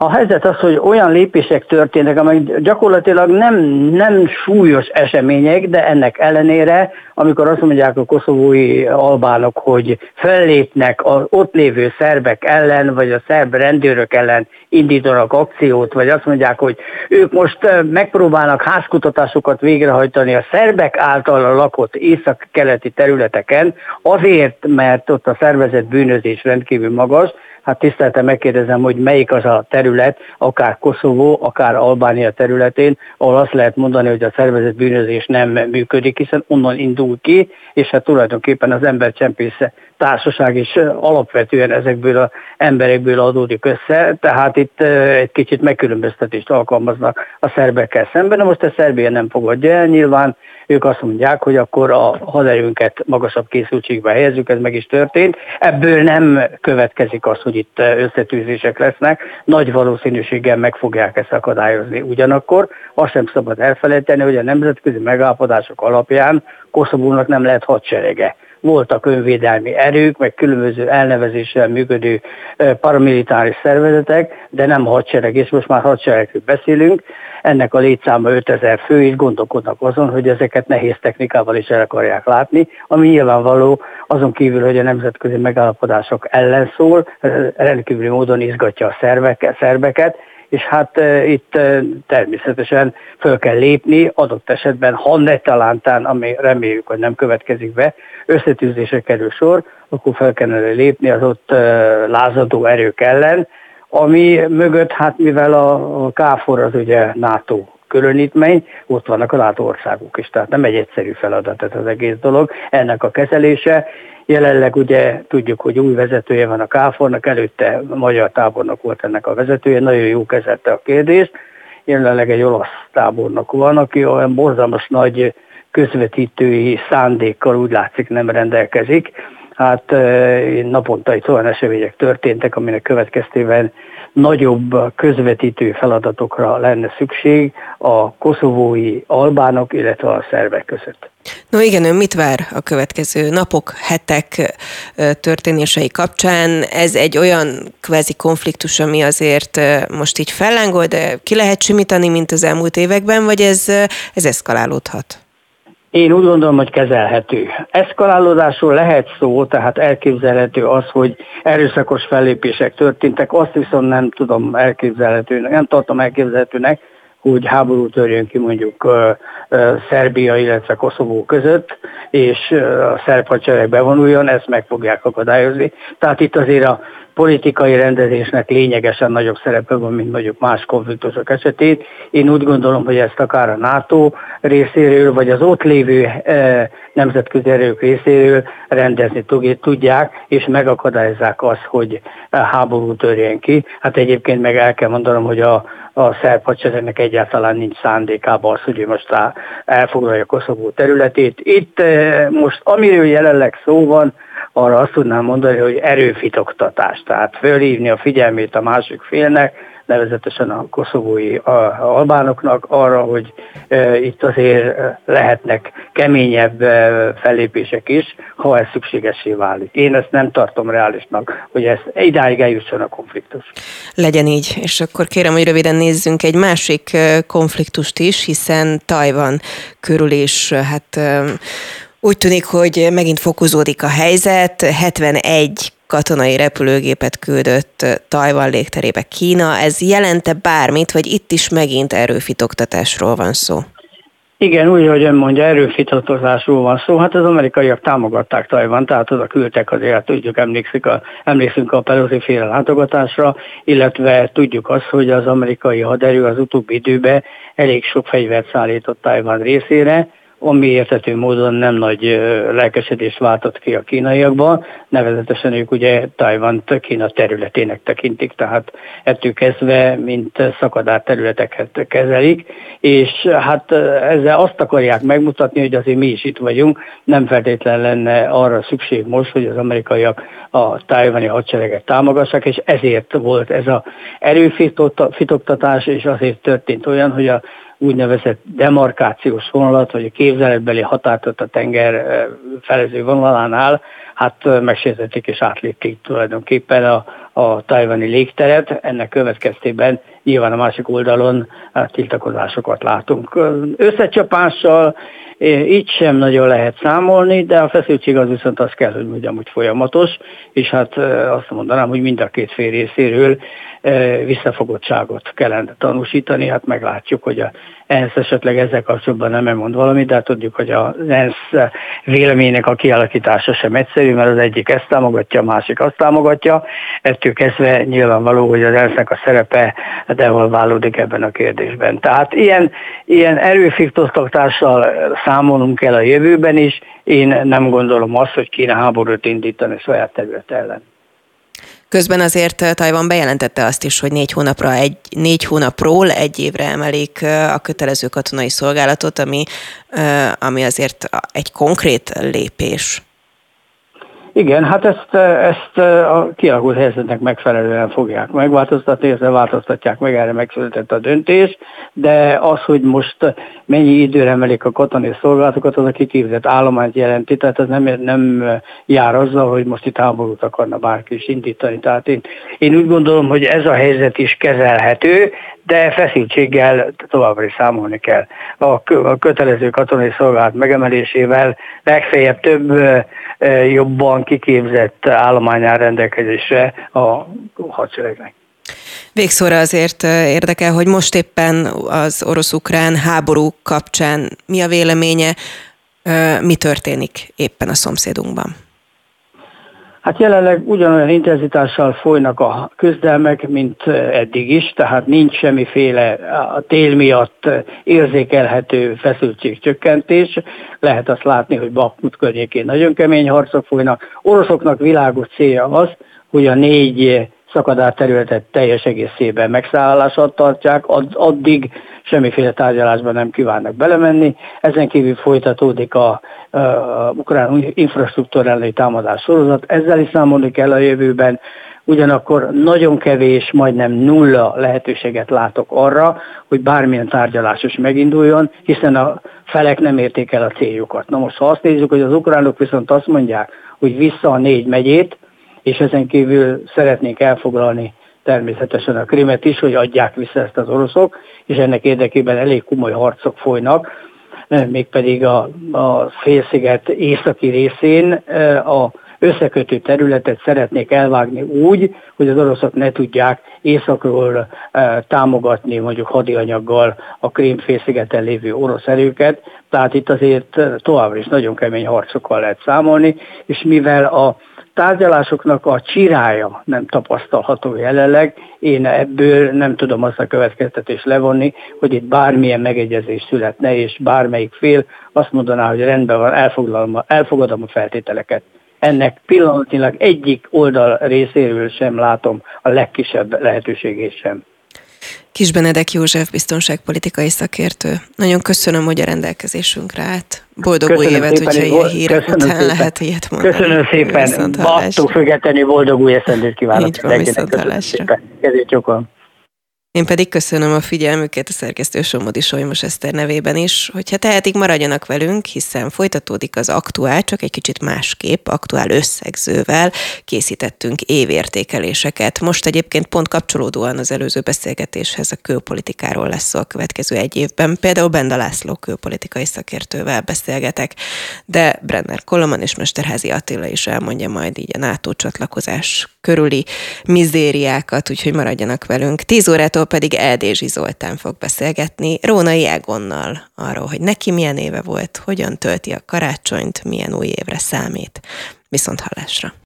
A helyzet az, hogy olyan lépések történnek, amelyek gyakorlatilag nem, nem súlyos események, de ennek ellenére, amikor azt mondják a koszovói albánok, hogy fellépnek az ott lévő szerbek ellen, vagy a szerb rendőrök ellen indítanak akciót, vagy azt mondják, hogy ők most megpróbálnak házkutatásokat végrehajtani a szerbek által lakott észak-keleti területeken, azért, mert ott a szervezet bűnözés rendkívül magas, hát tiszteltem megkérdezem, hogy melyik az a terület, akár Koszovó, akár Albánia területén, ahol azt lehet mondani, hogy a szervezet bűnözés nem működik, hiszen onnan indul ki, és hát tulajdonképpen az embercsempész társaság is alapvetően ezekből az emberekből adódik össze, tehát itt egy kicsit megkülönböztetést alkalmaznak a szerbekkel szemben, de most a Szerbia nem fogadja el, nyilván ők azt mondják, hogy akkor a haderőnket magasabb készültségbe helyezzük, ez meg is történt. Ebből nem következik az, hogy itt összetűzések lesznek, nagy valószínűséggel meg fogják ezt akadályozni. Ugyanakkor azt sem szabad elfelejteni, hogy a nemzetközi megállapodások alapján Koszovónak nem lehet hadserege voltak önvédelmi erők, meg különböző elnevezéssel működő paramilitáris szervezetek, de nem hadsereg, és most már hadseregről beszélünk. Ennek a létszáma 5000 fő, és gondolkodnak azon, hogy ezeket nehéz technikával is el akarják látni, ami nyilvánvaló azon kívül, hogy a nemzetközi megállapodások ellen szól, rendkívüli módon izgatja a szerveket, szerbeket, és hát itt természetesen föl kell lépni, adott esetben, ha ne talántán, ami reméljük, hogy nem következik be, összetűzésre kerül sor, akkor fel kellene lépni az ott lázadó erők ellen, ami mögött, hát mivel a KFOR az ugye NATO különítmény, ott vannak a NATO országok is, tehát nem egy egyszerű feladat ez az egész dolog, ennek a kezelése, Jelenleg ugye tudjuk, hogy új vezetője van a KFOR-nak, előtte magyar tábornok volt ennek a vezetője, nagyon jó kezelte a kérdést. Jelenleg egy olasz tábornok van, aki olyan borzalmas nagy közvetítői szándékkal úgy látszik nem rendelkezik. Hát naponta itt olyan események történtek, aminek következtében nagyobb közvetítő feladatokra lenne szükség a koszovói albánok, illetve a szervek között. No igen, ön mit vár a következő napok, hetek történései kapcsán? Ez egy olyan kvázi konfliktus, ami azért most így fellángol, de ki lehet simítani, mint az elmúlt években, vagy ez, ez eszkalálódhat? Én úgy gondolom, hogy kezelhető. Eszkalálódásról lehet szó, tehát elképzelhető az, hogy erőszakos fellépések történtek, azt viszont nem tudom elképzelhetőnek, nem tartom elképzelhetőnek, hogy háború törjön ki mondjuk uh, Szerbia, illetve Koszovó között, és uh, a szerb hadsereg bevonuljon, ezt meg fogják akadályozni. Tehát itt azért a politikai rendezésnek lényegesen nagyobb szerepe van, mint mondjuk más konfliktusok esetén. Én úgy gondolom, hogy ezt akár a NATO részéről, vagy az ott lévő e, nemzetközi erők részéről rendezni tudják, és megakadályozzák azt, hogy háború törjen ki. Hát egyébként meg el kell mondanom, hogy a, a szerb hadseregnek egyáltalán nincs szándékában az, hogy ő most elfoglalja Koszovó területét. Itt e, most amiről jelenleg szó van, arra azt tudnám mondani, hogy erőfitoktatás, tehát fölhívni a figyelmét a másik félnek, nevezetesen a koszovói albánoknak arra, hogy itt azért lehetnek keményebb fellépések is, ha ez szükségesé válik. Én ezt nem tartom reálisnak, hogy ez idáig eljusson a konfliktus. Legyen így, és akkor kérem, hogy röviden nézzünk egy másik konfliktust is, hiszen Tajvan körül is hát úgy tűnik, hogy megint fokozódik a helyzet. 71 katonai repülőgépet küldött Tajvan légterébe Kína. Ez jelente bármit, vagy itt is megint erőfitoktatásról van szó? Igen, úgy, hogy ön mondja, erőfitoktatásról van szó. Hát az amerikaiak támogatták Tajvan, tehát oda küldtek azért, hát tudjuk, emlékszik a, emlékszünk a Pelosi féle látogatásra, illetve tudjuk azt, hogy az amerikai haderő az utóbbi időben elég sok fegyvert szállított Tajvan részére, ami értető módon nem nagy lelkesedést váltott ki a kínaiakban, nevezetesen ők ugye Tajvan Kína területének tekintik, tehát ettől kezdve, mint szakadár területeket kezelik, és hát ezzel azt akarják megmutatni, hogy azért mi is itt vagyunk, nem feltétlen lenne arra szükség most, hogy az amerikaiak a tájvani hadsereget támogassák, és ezért volt ez a erőfitoktatás, és azért történt olyan, hogy a úgynevezett demarkációs vonalat, vagy a képzeletbeli határt a tenger felező vonalánál, hát megsértették és átlépték tulajdonképpen a, a tajvani légteret. Ennek következtében nyilván a másik oldalon hát, tiltakozásokat látunk. Összecsapással így sem nagyon lehet számolni, de a feszültség az viszont az kell, hogy mondjam, hogy folyamatos, és hát azt mondanám, hogy mind a két fél részéről visszafogottságot kellene tanúsítani, hát meglátjuk, hogy a ENSZ esetleg ezzel kapcsolatban nem mond valamit, de hát tudjuk, hogy az ENSZ véleménynek a kialakítása sem egyszerű, mert az egyik ezt támogatja, a másik azt támogatja. Ettől kezdve nyilvánvaló, hogy az ENSZ-nek a szerepe devalválódik ebben a kérdésben. Tehát ilyen, ilyen erőfiktosztatással számolunk el a jövőben is. Én nem gondolom azt, hogy kéne háborút indítani saját terület ellen. Közben azért eh, Tajvan bejelentette azt is, hogy négy hónapra egy, négy hónapról egy évre emelik eh, a kötelező katonai szolgálatot, ami, eh, ami azért egy konkrét lépés. Igen, hát ezt, ezt a kialakult helyzetnek megfelelően fogják megváltoztatni, ezzel változtatják meg, erre megszületett a döntés, de az, hogy most mennyi időre emelik a katonai szolgálatokat, az a kiképzett állományt jelenti, tehát ez nem, nem jár azzal, hogy most itt háborút akarna bárki is indítani. Tehát én, én úgy gondolom, hogy ez a helyzet is kezelhető, de feszültséggel továbbra is számolni kell. A kötelező katonai szolgálat megemelésével legfeljebb több jobban kiképzett állomány áll rendelkezésre a hadseregnek. Végszóra azért érdekel, hogy most éppen az orosz-ukrán háború kapcsán mi a véleménye, mi történik éppen a szomszédunkban? Hát jelenleg ugyanolyan intenzitással folynak a küzdelmek, mint eddig is, tehát nincs semmiféle a tél miatt érzékelhető feszültségcsökkentés. Lehet azt látni, hogy Bakmut környékén nagyon kemény harcok folynak. Oroszoknak világos célja az, hogy a négy szakadár területet teljes egészében megszállását tartják, addig semmiféle tárgyalásban nem kívánnak belemenni. Ezen kívül folytatódik a, a, a ukrán infrastruktúrálni támadás sorozat, ezzel is számolni kell a jövőben, ugyanakkor nagyon kevés, majdnem nulla lehetőséget látok arra, hogy bármilyen tárgyalás is meginduljon, hiszen a felek nem érték el a céljukat. Na most, ha azt nézzük, hogy az ukránok viszont azt mondják, hogy vissza a négy megyét, és ezen kívül szeretnék elfoglalni természetesen a krimet is, hogy adják vissza ezt az oroszok, és ennek érdekében elég komoly harcok folynak, mégpedig a, a félsziget északi részén a összekötő területet szeretnék elvágni úgy, hogy az oroszok ne tudják északról támogatni mondjuk hadianyaggal a Krím félszigeten lévő orosz erőket, tehát itt azért továbbra is nagyon kemény harcokkal lehet számolni, és mivel a tárgyalásoknak a csirája nem tapasztalható jelenleg. Én ebből nem tudom azt a következtetést levonni, hogy itt bármilyen megegyezés születne, és bármelyik fél azt mondaná, hogy rendben van, elfogadom a feltételeket. Ennek pillanatnyilag egyik oldal részéről sem látom a legkisebb lehetőségét sem. Kis Benedek József biztonságpolitikai szakértő. Nagyon köszönöm, hogy a rendelkezésünkre állt. Boldog köszönöm új évet, hogyha ilyen hírek után szépen. lehet ilyet mondani. Köszönöm szépen. Attól függetlenül boldog új eszendőt kívánok. Így van, viszont hallásra. Ezért sokan. Én pedig köszönöm a figyelmüket a szerkesztő Somodi Solymos Eszter nevében is, hogyha tehetik, maradjanak velünk, hiszen folytatódik az aktuál, csak egy kicsit másképp, aktuál összegzővel készítettünk évértékeléseket. Most egyébként pont kapcsolódóan az előző beszélgetéshez a külpolitikáról lesz szó a következő egy évben. Például Benda László külpolitikai szakértővel beszélgetek, de Brenner Koloman és Mesterházi Attila is elmondja majd így a NATO csatlakozás körüli mizériákat, úgyhogy maradjanak velünk. 10 órától pedig Eldézsi Zoltán fog beszélgetni Rónai Egonnal arról, hogy neki milyen éve volt, hogyan tölti a karácsonyt, milyen új évre számít. Viszont hallásra!